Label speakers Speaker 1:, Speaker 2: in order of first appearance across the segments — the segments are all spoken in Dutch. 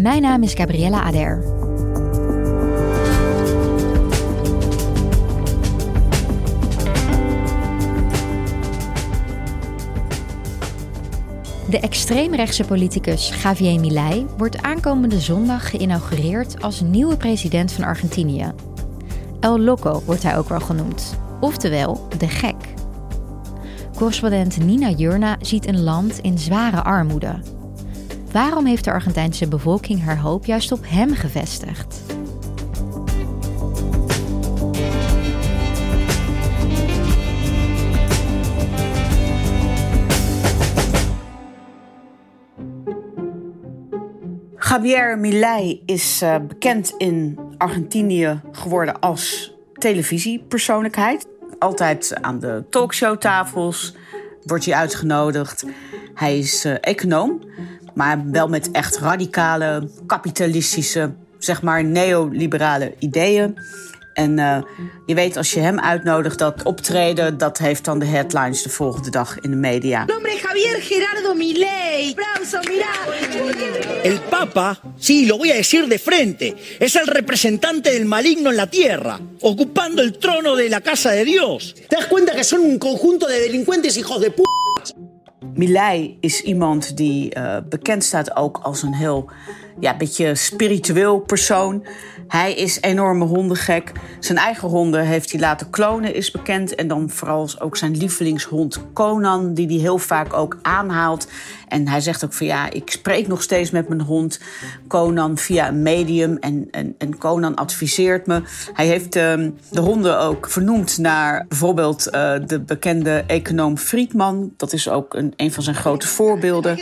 Speaker 1: Mijn naam is Gabriella Ader. De extreemrechtse politicus Javier Milei wordt aankomende zondag geïnaugureerd als nieuwe president van Argentinië. El Loco wordt hij ook wel genoemd, oftewel de gek. Correspondent Nina Jurna ziet een land in zware armoede. Waarom heeft de Argentijnse bevolking haar hoop juist op hem gevestigd?
Speaker 2: Javier Milei is uh, bekend in Argentinië geworden als televisiepersoonlijkheid. Altijd aan de talkshowtafels wordt hij uitgenodigd. Hij is uh, econoom, maar wel met echt radicale, kapitalistische, zeg maar neoliberale ideeën. En uh, je weet, als je hem uitnodigt, dat optreden, dat heeft dan de headlines de volgende dag in de media.
Speaker 3: Nombre Javier Gerardo Milei. Aplauso, mira.
Speaker 4: El Papa, sí, lo voy a decir de frente, es el representante del maligno en la tierra, ocupando el trono de la casa de Dios.
Speaker 5: ¿Te das cuenta que son un conjunto de delincuentes hijos de p***?
Speaker 2: Milei is iemand die uh, bekend staat ook als een heel ja, beetje spiritueel persoon. Hij is enorme hondengek. Zijn eigen honden heeft hij laten klonen, is bekend. En dan vooral ook zijn lievelingshond Conan, die hij heel vaak ook aanhaalt. En hij zegt ook van ja, ik spreek nog steeds met mijn hond Conan via een medium. En, en, en Conan adviseert me. Hij heeft um, de honden ook vernoemd naar bijvoorbeeld uh, de bekende econoom Friedman. Dat is ook een, een van zijn grote voorbeelden.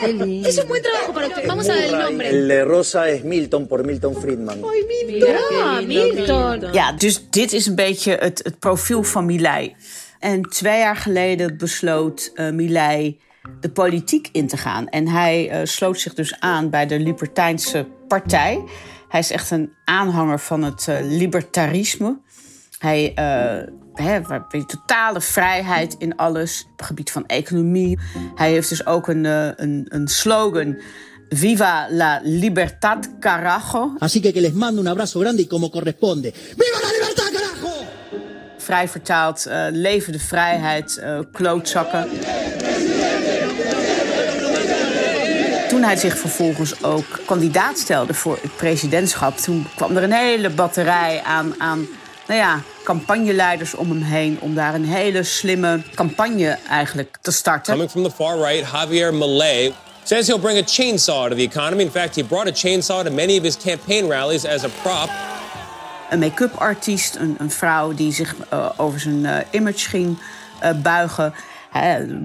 Speaker 3: Bien, bien. Es un buen trabajo para usted. Vamos a ver el nombre.
Speaker 6: El de Rosa es Milton por Milton Friedman.
Speaker 3: Ay, Milton. Ah, Milton.
Speaker 2: Ja, dus dit is een beetje het, het profiel van Milei. En twee jaar geleden besloot uh, Milei de politiek in te gaan. En hij uh, sloot zich dus aan bij de Libertijnse Partij. Hij is echt een aanhanger van het uh, libertarisme. Hij He, totale vrijheid in alles. Op het gebied van economie. Hij heeft dus ook een, een, een slogan. Viva la libertad, carajo.
Speaker 4: Así que que les mando un abrazo grande y como corresponde. Viva la libertad, carajo!
Speaker 2: Vrij vertaald, uh, leven de vrijheid, uh, klootzakken. Toen hij zich vervolgens ook kandidaat stelde voor het presidentschap... toen kwam er een hele batterij aan, aan nou ja, campagneleiders om hem heen om daar een hele slimme campagne eigenlijk te starten.
Speaker 7: Coming from the far right, Javier Milei says he'll bring a chainsaw to the economy. In fact, he brought a chainsaw to many of his campaign rallies as a prop.
Speaker 2: Een make-up artiest, een, een, vrouw die zich uh, over zijn uh, image ging uh, buigen.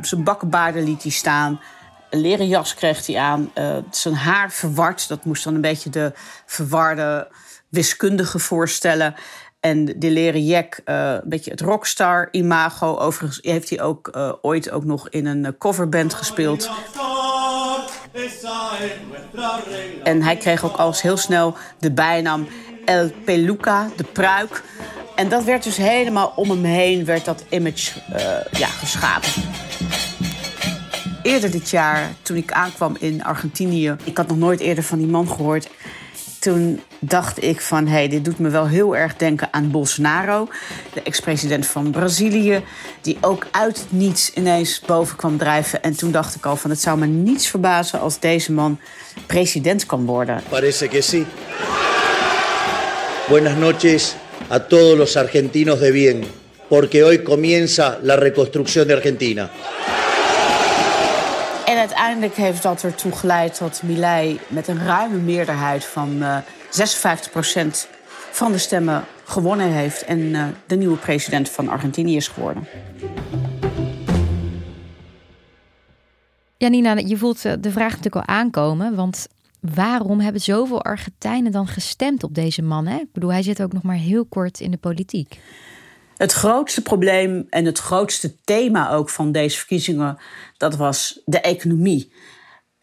Speaker 2: zijn bakkenbaarden liet hij staan. Een leren jas kreeg hij aan. zijn haar verward. Dat moest dan een beetje de verwarde wiskundige voorstellen. En de leren jack, uh, een beetje het rockstar-imago. Overigens heeft hij ook uh, ooit ook nog in een uh, coverband gespeeld. En hij kreeg ook al heel snel de bijnaam El Peluca, de pruik. En dat werd dus helemaal om hem heen, werd dat image ja, geschapen. Eerder dit jaar, toen ik aankwam in Argentinië... ik had nog nooit eerder van die man gehoord toen dacht ik van... hé, hey, dit doet me wel heel erg denken aan Bolsonaro... de ex-president van Brazilië... die ook uit niets ineens boven kwam drijven. En toen dacht ik al van... het zou me niets verbazen als deze man president kan worden.
Speaker 6: Parece que sí. Buenas noches a todos los argentinos de bien, porque hoy comienza la reconstrucción de Argentina.
Speaker 2: En uiteindelijk heeft dat ertoe geleid dat Milei met een ruime meerderheid van uh, 56% van de stemmen gewonnen heeft en uh, de nieuwe president van Argentinië is geworden.
Speaker 1: Janina, je voelt eh, de vraag natuurlijk al aankomen, want waarom hebben zoveel Argentijnen dan gestemd op deze man? Hè? Ik bedoel, hij zit ook nog maar heel kort in de politiek.
Speaker 2: Het grootste probleem en het grootste thema ook van deze verkiezingen, dat was de economie.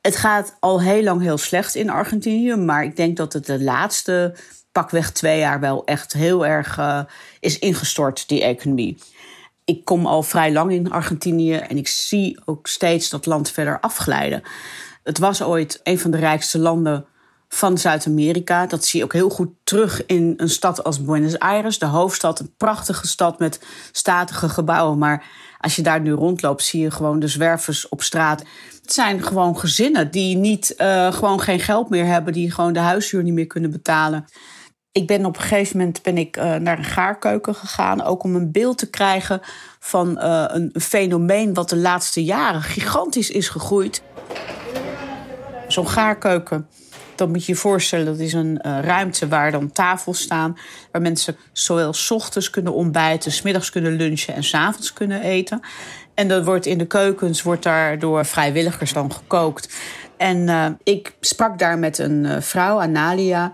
Speaker 2: Het gaat al heel lang heel slecht in Argentinië, maar ik denk dat het de laatste pakweg twee jaar wel echt heel erg uh, is ingestort, die economie. Ik kom al vrij lang in Argentinië en ik zie ook steeds dat land verder afglijden. Het was ooit een van de rijkste landen van Zuid-Amerika. Dat zie je ook heel goed terug in een stad als Buenos Aires, de hoofdstad. Een prachtige stad met statige gebouwen. Maar als je daar nu rondloopt, zie je gewoon de zwervers op straat. Het zijn gewoon gezinnen die niet, uh, gewoon geen geld meer hebben, die gewoon de huishuur niet meer kunnen betalen. Ik ben op een gegeven moment ben ik, uh, naar een gaarkeuken gegaan, ook om een beeld te krijgen van uh, een fenomeen wat de laatste jaren gigantisch is gegroeid. Zo'n gaarkeuken dan moet je je voorstellen, dat is een uh, ruimte waar dan tafels staan. Waar mensen zowel s ochtends kunnen ontbijten, s middags kunnen lunchen en s avonds kunnen eten. En dat wordt in de keukens wordt daar door vrijwilligers dan gekookt. En uh, ik sprak daar met een uh, vrouw, Analia.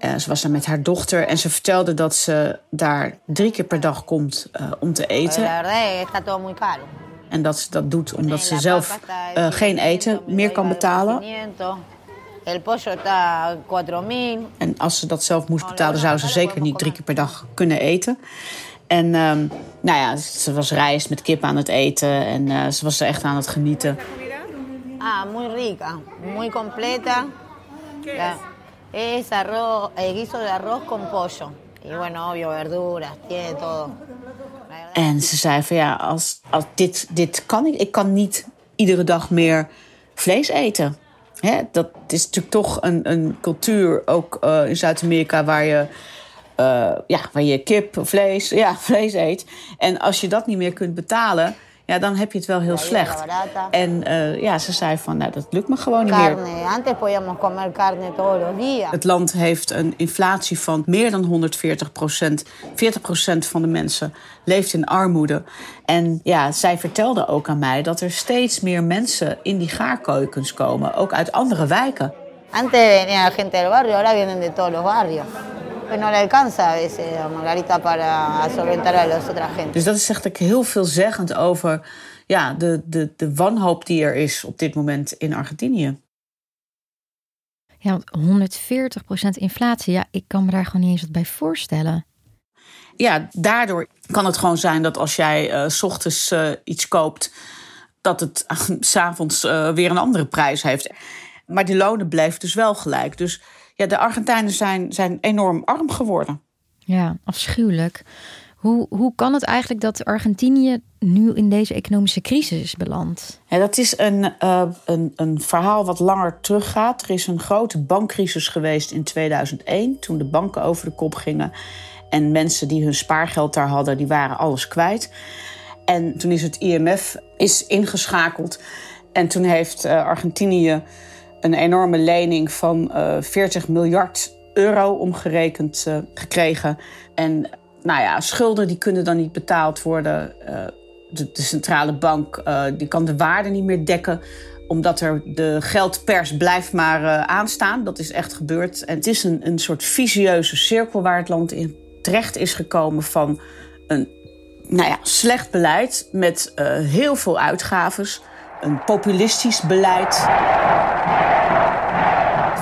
Speaker 2: ze was daar met haar dochter en ze vertelde dat ze daar drie keer per dag komt om te eten. En dat ze dat doet omdat ze zelf geen eten meer kan betalen. El pollo está 4000. En als ze dat zelf moest betalen, zou ze zeker niet drie keer per dag kunnen eten. En um, nou ja, ze was rijst met kip aan het eten en uh, ze was er echt aan het genieten.
Speaker 8: Ah, muy rica, muy completa. Ja, es arroz, eh, guiso de arroz con pollo. Y bueno, obvio, verduras, tiene todo.
Speaker 2: En ze zei van ja, als, als dit, dit kan ik. Ik kan niet iedere dag meer vlees eten. Hè, dat is natuurlijk toch een, een cultuur, ook uh, in Zuid-Amerika, waar je, uh, ja, waar je kip, vlees, ja, vlees eet. En als je dat niet meer kunt betalen, ja, dan heb je het wel heel slecht. En uh, ja, ze zei van, nou, dat lukt me gewoon niet meer. Het land heeft een inflatie van meer dan 140 procent. 40 procent van de mensen leeft in armoede. En ja, zij vertelde ook aan mij dat er steeds meer mensen in die gaarkeukens komen, ook uit andere wijken.
Speaker 8: Antes venía gente del barrio, ahora vienen de todos los barrios. No le alcanza a veces a Margarita para solventar a los otra gente.
Speaker 2: Dus dat is echt heel veelzeggend over ja, de, de, de wanhoop die er is op dit moment in Argentinië.
Speaker 1: Ja, 140% inflatie. Ja, ik kan me daar gewoon niet eens wat bij voorstellen.
Speaker 2: Ja, daardoor kan het gewoon zijn dat als jij uh, s ochtends uh, iets koopt, dat het uh, s'avonds weer een andere prijs heeft. Maar die lonen blijven dus wel gelijk. Dus ja, de Argentijnen zijn, zijn enorm arm geworden.
Speaker 1: Ja, afschuwelijk. Hoe, hoe kan het eigenlijk dat Argentinië nu in deze economische crisis is beland?
Speaker 2: Ja, dat is een, uh, een, een verhaal wat langer teruggaat. Er is een grote bankcrisis geweest in 2001, toen de banken over de kop gingen. En mensen die hun spaargeld daar hadden, die waren alles kwijt. En toen is het IMF is ingeschakeld. En toen heeft uh, Argentinië een enorme lening van uh, 40 miljard euro omgerekend uh, gekregen. En nou ja, schulden die kunnen dan niet betaald worden. Uh, de, de, centrale bank die kan de waarde niet meer dekken omdat er de geldpers blijft maar aanstaan. Dat is echt gebeurd. En het is een, een soort visieuze cirkel waar het land in terecht is gekomen van een nou ja, slecht beleid met heel veel uitgaves een populistisch beleid.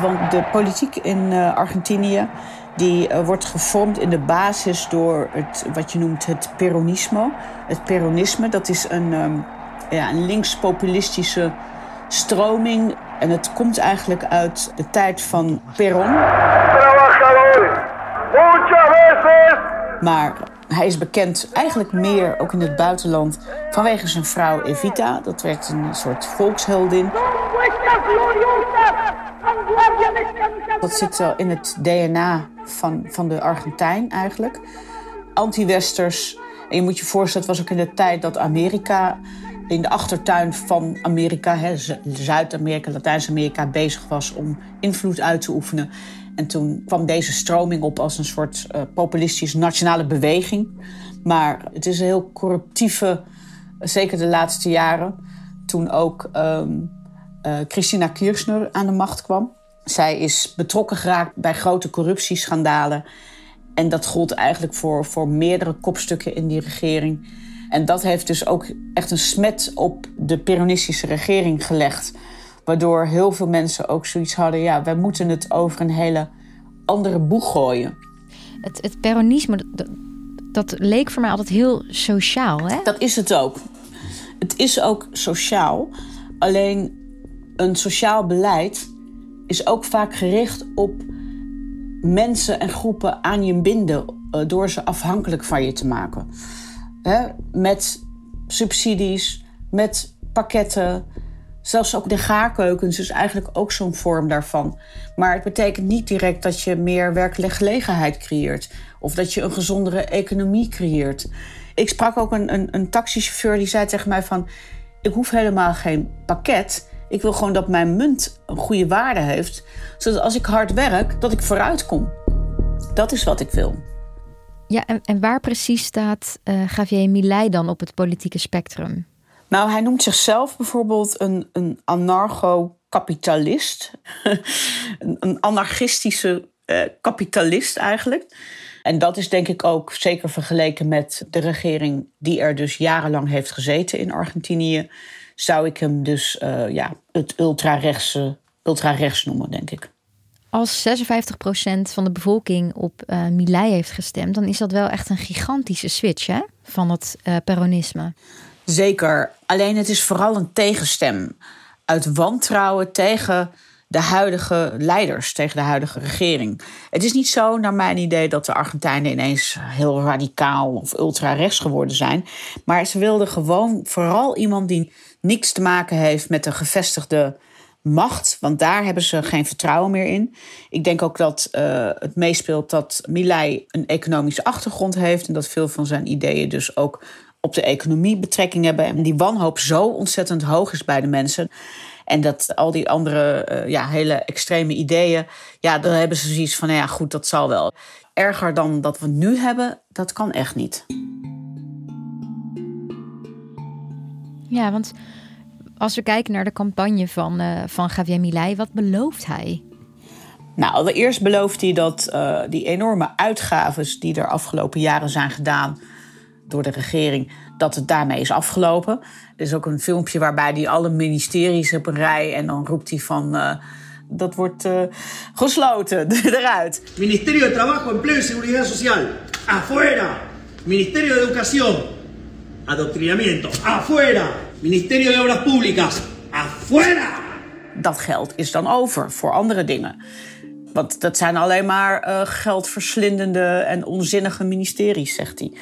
Speaker 2: Want de politiek in uh, Argentinië die uh, wordt gevormd in de basis door het, wat je noemt het peronisme. Het peronisme, dat is een, um, ja, een links-populistische stroming En het komt eigenlijk uit de tijd van Perón. Maar hij is bekend eigenlijk meer, ook in het buitenland, vanwege zijn vrouw Evita. Dat werd een soort volksheldin. Dat zit wel in het DNA van, van de Argentijn eigenlijk. Anti-westers. En je moet je voorstellen, het was ook in de tijd dat Amerika in de achtertuin van Amerika, Zuid-Amerika, Latijns-Amerika, bezig was om invloed uit te oefenen. En toen kwam deze stroming op als een soort uh, populistische nationale beweging. Maar het is een heel corruptieve, zeker de laatste jaren. Toen ook um, uh, Christina Kirchner aan de macht kwam. Zij is betrokken geraakt bij grote corruptieschandalen. En dat gold eigenlijk voor, voor meerdere kopstukken in die regering. En dat heeft dus ook echt een smet op de Peronistische regering gelegd. Waardoor heel veel mensen ook zoiets hadden: ja, wij moeten het over een hele andere boeg gooien.
Speaker 1: Het, het Peronisme, dat, dat leek voor mij altijd heel sociaal, hè?
Speaker 2: Dat is het ook. Het is ook sociaal. Alleen een sociaal beleid is ook vaak gericht op mensen en groepen aan je binden eh, door ze afhankelijk van je te maken. Met subsidies, met pakketten. Zelfs ook de gaarkeukens is eigenlijk ook zo'n vorm daarvan. Maar het betekent niet direct dat je meer werkgelegenheid creëert. Of dat je een gezondere economie creëert. Ik sprak ook een, een, een taxichauffeur die zei tegen mij van... ik hoef helemaal geen pakket. Ik wil gewoon dat mijn munt een goede waarde heeft. Zodat als ik hard werk, dat ik vooruit kom. Dat is wat ik wil.
Speaker 1: Ja, en, en waar precies staat uh, Javier Milei dan op het politieke spectrum?
Speaker 2: Nou, hij noemt zichzelf bijvoorbeeld een, een anarcho-kapitalist. een, een, anarchistische uh, kapitalist eigenlijk. En dat is denk ik ook zeker vergeleken met de regering die er dus jarenlang heeft gezeten in Argentinië. Zou ik hem dus uh, ja, het ultra-rechts ultra -rechts noemen, denk ik.
Speaker 1: Als 56% van de bevolking op uh, Milei heeft gestemd, dan is dat wel echt een gigantische switch hè, van het uh, peronisme.
Speaker 2: Zeker. Alleen het is vooral een tegenstem. Uit wantrouwen tegen de huidige leiders, tegen de huidige regering. Het is niet zo, naar mijn idee, dat de Argentijnen ineens heel radicaal of ultra-rechts geworden zijn. Maar ze wilden gewoon vooral iemand die niks te maken heeft met de gevestigde macht, want daar hebben ze geen vertrouwen meer in. Ik denk ook dat uh, het meespeelt dat Milei een economische achtergrond heeft en dat veel van zijn ideeën dus ook op de economie betrekking hebben en die wanhoop zo ontzettend hoog is bij de mensen. En dat al die andere uh, ja, hele extreme ideeën, ja, dan hebben ze zoiets van, nou ja, goed, dat zal wel. Erger dan dat we nu hebben, dat kan echt niet.
Speaker 1: Ja, want als we kijken naar de campagne van, uh, van Javier Milei, wat belooft hij?
Speaker 2: Nou, allereerst belooft hij dat uh, die enorme uitgaves die er afgelopen jaren zijn gedaan door de regering, dat het daarmee is afgelopen. Er is ook een filmpje waarbij hij alle ministeries op een rij en dan roept hij van. Uh, dat wordt uh, gesloten, eruit.
Speaker 4: Ministerio de Trabajo, Empleo y Seguridad Social, afuera. Ministerio de Educación, adoctrinamiento, afuera. Ministerio de Obras Públicas, afuera!
Speaker 2: Dat geld is dan over voor andere dingen. Want dat zijn alleen maar uh, geldverslindende en onzinnige ministeries, zegt hij.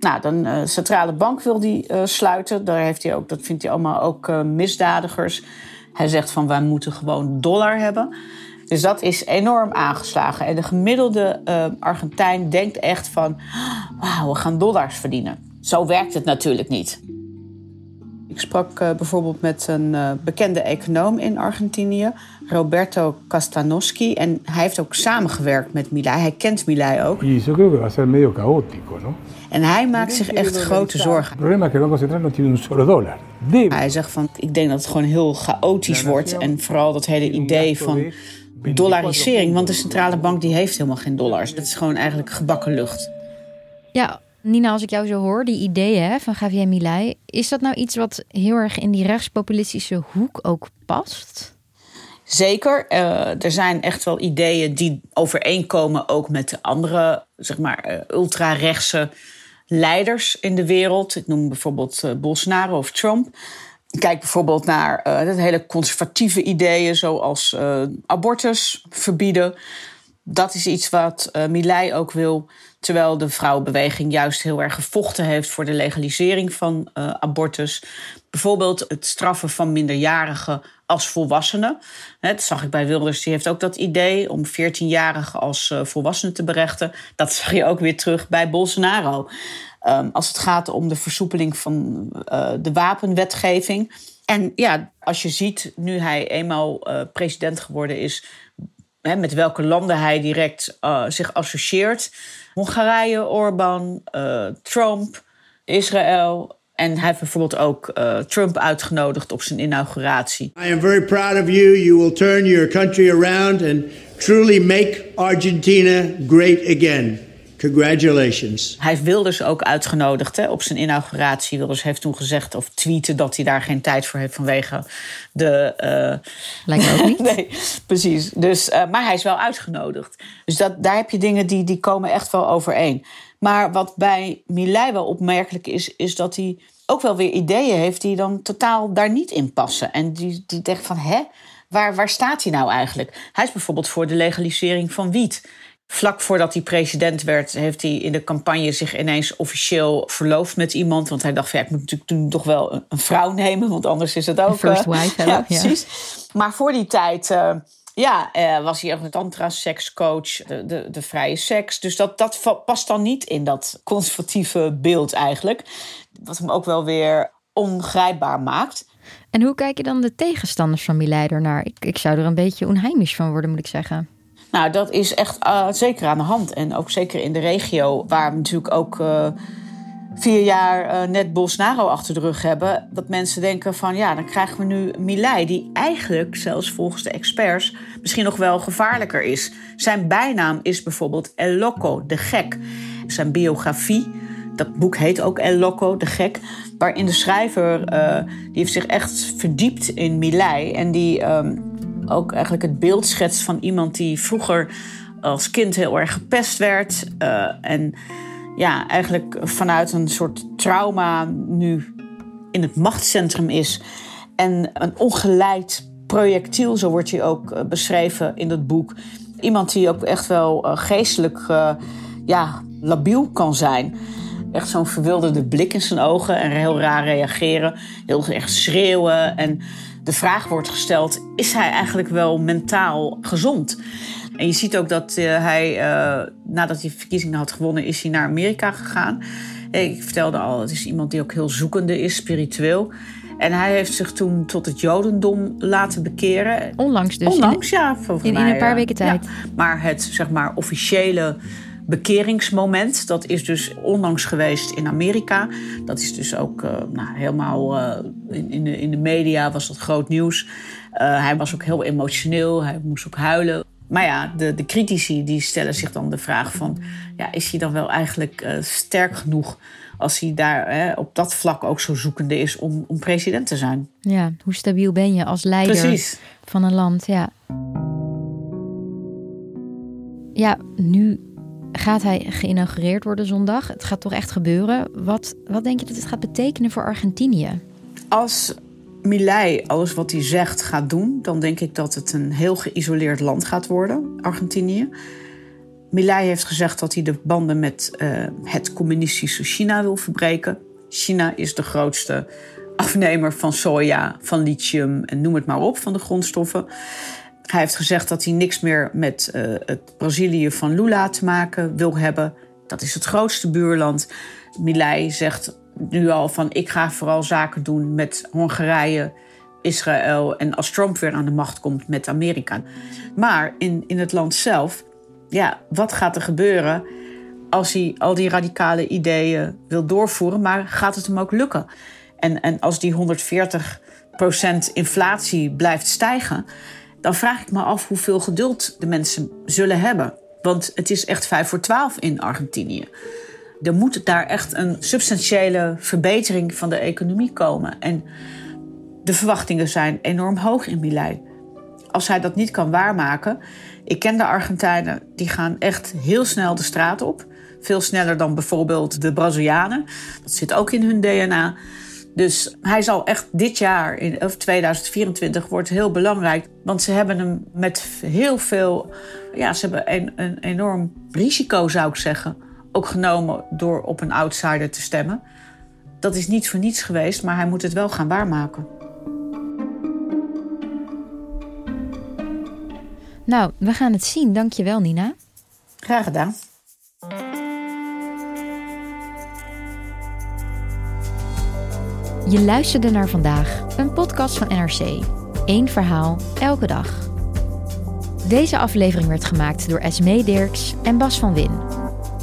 Speaker 2: Nou, dan uh, centrale bank wil hij uh, sluiten. Daar heeft hij ook, dat vindt hij allemaal ook misdadigers. Hij zegt van wij moeten gewoon dollar hebben. Dus dat is enorm aangeslagen. En de gemiddelde Argentijn denkt echt van... wauw, we gaan dollars verdienen. Zo werkt het natuurlijk niet. Ik sprak uh, bijvoorbeeld met een uh, bekende econoom in Argentinië, Roberto Castanoschi. En hij heeft ook samengewerkt met Milei. Hij kent Milei ook. En hij maakt zich echt grote zorgen.
Speaker 9: El problema es que el Banco Central no tiene un solo dólar.
Speaker 2: Hij zegt van, ik denk dat het gewoon heel chaotisch wordt. En vooral dat hele idee van dollarisering. Want de centrale bank die heeft helemaal geen dollars. Dat is gewoon eigenlijk gebakken lucht.
Speaker 1: Ja, Nina, als ik jou zo hoor, die ideeën van Javier Milei, is dat nou iets wat heel erg in die rechtspopulistische hoek ook past?
Speaker 2: Zeker. Uh, er zijn echt wel ideeën die overeenkomen ook met de andere, zeg maar, uh, ultra-rechtse leiders in de wereld. Ik noem bijvoorbeeld uh, Bolsonaro of Trump. Kijk bijvoorbeeld naar uh, hele conservatieve ideeën, zoals abortus verbieden. Dat is iets wat uh, Milei ook wil. Terwijl de vrouwenbeweging juist heel erg gevochten heeft voor de legalisering van abortus. Bijvoorbeeld het straffen van minderjarigen als volwassenen. Dat zag ik bij Wilders, die heeft ook dat idee om 14-jarigen als volwassenen te berechten. Dat zag je ook weer terug bij Bolsonaro. Um, als het gaat om de versoepeling van uh, de wapenwetgeving. En ja, als je ziet, nu hij eenmaal uh, president geworden is, met welke landen hij direct uh, zich associeert. Hongarije, Orbán, Trump, Israël. En hij heeft bijvoorbeeld ook Trump uitgenodigd op zijn inauguratie.
Speaker 4: I am very proud of you. You will turn your country around and truly make Argentina great again. Congratulations.
Speaker 2: Hij heeft Wilders ook uitgenodigd hè, op zijn inauguratie. Wilders heeft toen gezegd of tweeten dat hij daar geen tijd voor heeft vanwege de. Uh...
Speaker 1: Lijkt me ook niet.
Speaker 2: nee, precies. Dus, uh, maar hij is wel uitgenodigd. Dus dat, daar heb je dingen die, die komen echt wel overeen. Maar wat bij Milei wel opmerkelijk is, is dat hij ook wel weer ideeën heeft die dan totaal daar niet in passen. En die, die denkt van hè. Waar, waar staat hij nou eigenlijk? Hij is bijvoorbeeld voor de legalisering van wiet. Vlak voordat hij president werd, heeft hij in de campagne zich ineens officieel verloofd met iemand. Want hij dacht van ja, ik moet natuurlijk toen toch wel een, vrouw nemen, want anders is het ook.
Speaker 1: First uh, wife,
Speaker 2: ja, precies. Maar voor die tijd. Uh, ja, uh, was hij ook een tantra-sekscoach, de, de, de, vrije seks. Dus dat, dat past dan niet in dat conservatieve beeld eigenlijk. Wat hem ook wel weer ongrijpbaar maakt.
Speaker 1: En hoe kijken dan de tegenstanders van Mileider naar? Ik, ik zou er een beetje onheimisch van worden, moet ik zeggen.
Speaker 2: Nou, dat is echt uh, zeker aan de hand. En ook zeker in de regio, waar we natuurlijk ook uh, vier jaar uh, net Bolsonaro achter de rug hebben. Dat mensen denken van ja, dan krijgen we nu Milei, die eigenlijk zelfs volgens de experts misschien nog wel gevaarlijker is. Zijn bijnaam is bijvoorbeeld El Loco, de gek. Zijn biografie, dat boek heet ook El Loco, de gek. Waarin de schrijver, die heeft zich echt verdiept in Milei. En die... Um, ook eigenlijk het beeld schetst van iemand die vroeger als kind heel erg gepest werd. Uh, en ja, eigenlijk vanuit een soort trauma nu in het machtscentrum is. En een ongeleid projectiel, zo wordt hij ook uh, beschreven in dat boek. Iemand die ook echt wel uh, geestelijk ja, labiel kan zijn. Echt zo'n verwilderde blik in zijn ogen en heel raar reageren. Heel echt schreeuwen en de vraag wordt gesteld: is hij eigenlijk wel mentaal gezond? En je ziet ook dat uh, hij, uh, nadat hij verkiezingen had gewonnen, is hij naar Amerika gegaan. Ik vertelde al, het is iemand die ook heel zoekende is, spiritueel. En hij heeft zich toen tot het Jodendom laten bekeren.
Speaker 1: Onlangs dus.
Speaker 2: Onlangs, ja.
Speaker 1: In, in, een paar weken tijd. Ja,
Speaker 2: maar het zeg maar officiële bekeringsmoment. Dat is dus onlangs geweest in Amerika. Dat is dus ook uh, nou, helemaal uh, in, in, de, in de media was dat groot nieuws. Uh, hij was ook heel emotioneel, hij moest ook huilen. Maar ja, de, de critici die stellen zich dan de vraag van... Ja, is hij dan wel eigenlijk sterk genoeg als hij daar hè, op dat vlak ook zo zoekende is om, om president te zijn?
Speaker 1: Ja, hoe stabiel ben je als leider
Speaker 2: Precies.
Speaker 1: van een land? Ja. Ja, nu gaat hij geïnaugureerd worden zondag. Het gaat toch echt gebeuren. Wat, wat denk je dat het gaat betekenen voor Argentinië?
Speaker 2: Als Milei alles wat hij zegt gaat doen, dan denk ik dat het een heel geïsoleerd land gaat worden, Argentinië. Milei heeft gezegd dat hij de banden met uh, het communistische China wil verbreken. China is de grootste afnemer van soja, van lithium en noem het maar op, van de grondstoffen. Hij heeft gezegd dat hij niks meer met uh, het Brazilië van Lula te maken wil hebben. Dat is het grootste buurland. Milei zegt nu al van ik ga vooral zaken doen met Hongarije, Israël en als Trump weer aan de macht komt met Amerika. Maar in, in het land zelf, ja, wat gaat er gebeuren als hij al die radicale ideeën wil doorvoeren, maar gaat het hem ook lukken? En, en als die 140% inflatie blijft stijgen, dan vraag ik me af hoeveel geduld de mensen zullen hebben. Want het is echt vijf voor twaalf in Argentinië. Er moet daar echt een substantiële verbetering van de economie komen. En de verwachtingen zijn enorm hoog in Milei. Als hij dat niet kan waarmaken. Ik ken de Argentijnen, die gaan echt heel snel de straat op. Veel sneller dan bijvoorbeeld de Brazilianen. Dat zit ook in hun DNA. Dus hij zal echt dit jaar, in, of 2024, wordt heel belangrijk. Want ze hebben hem met heel veel... Ja, ze hebben een, een enorm risico, zou ik zeggen... ook genomen door op een outsider te stemmen. Dat is niet voor niets geweest, maar hij moet het wel gaan waarmaken.
Speaker 1: Nou, we gaan het zien. Dankjewel, Nina.
Speaker 2: Graag gedaan.
Speaker 1: Je luisterde naar vandaag, een podcast van NRC. Eén verhaal, elke dag. Deze aflevering werd gemaakt door Esmee Dirks en Bas van Win.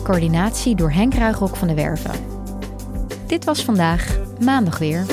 Speaker 1: Coördinatie door Henk Ruigrok van de Werven. Dit was vandaag, maandag weer.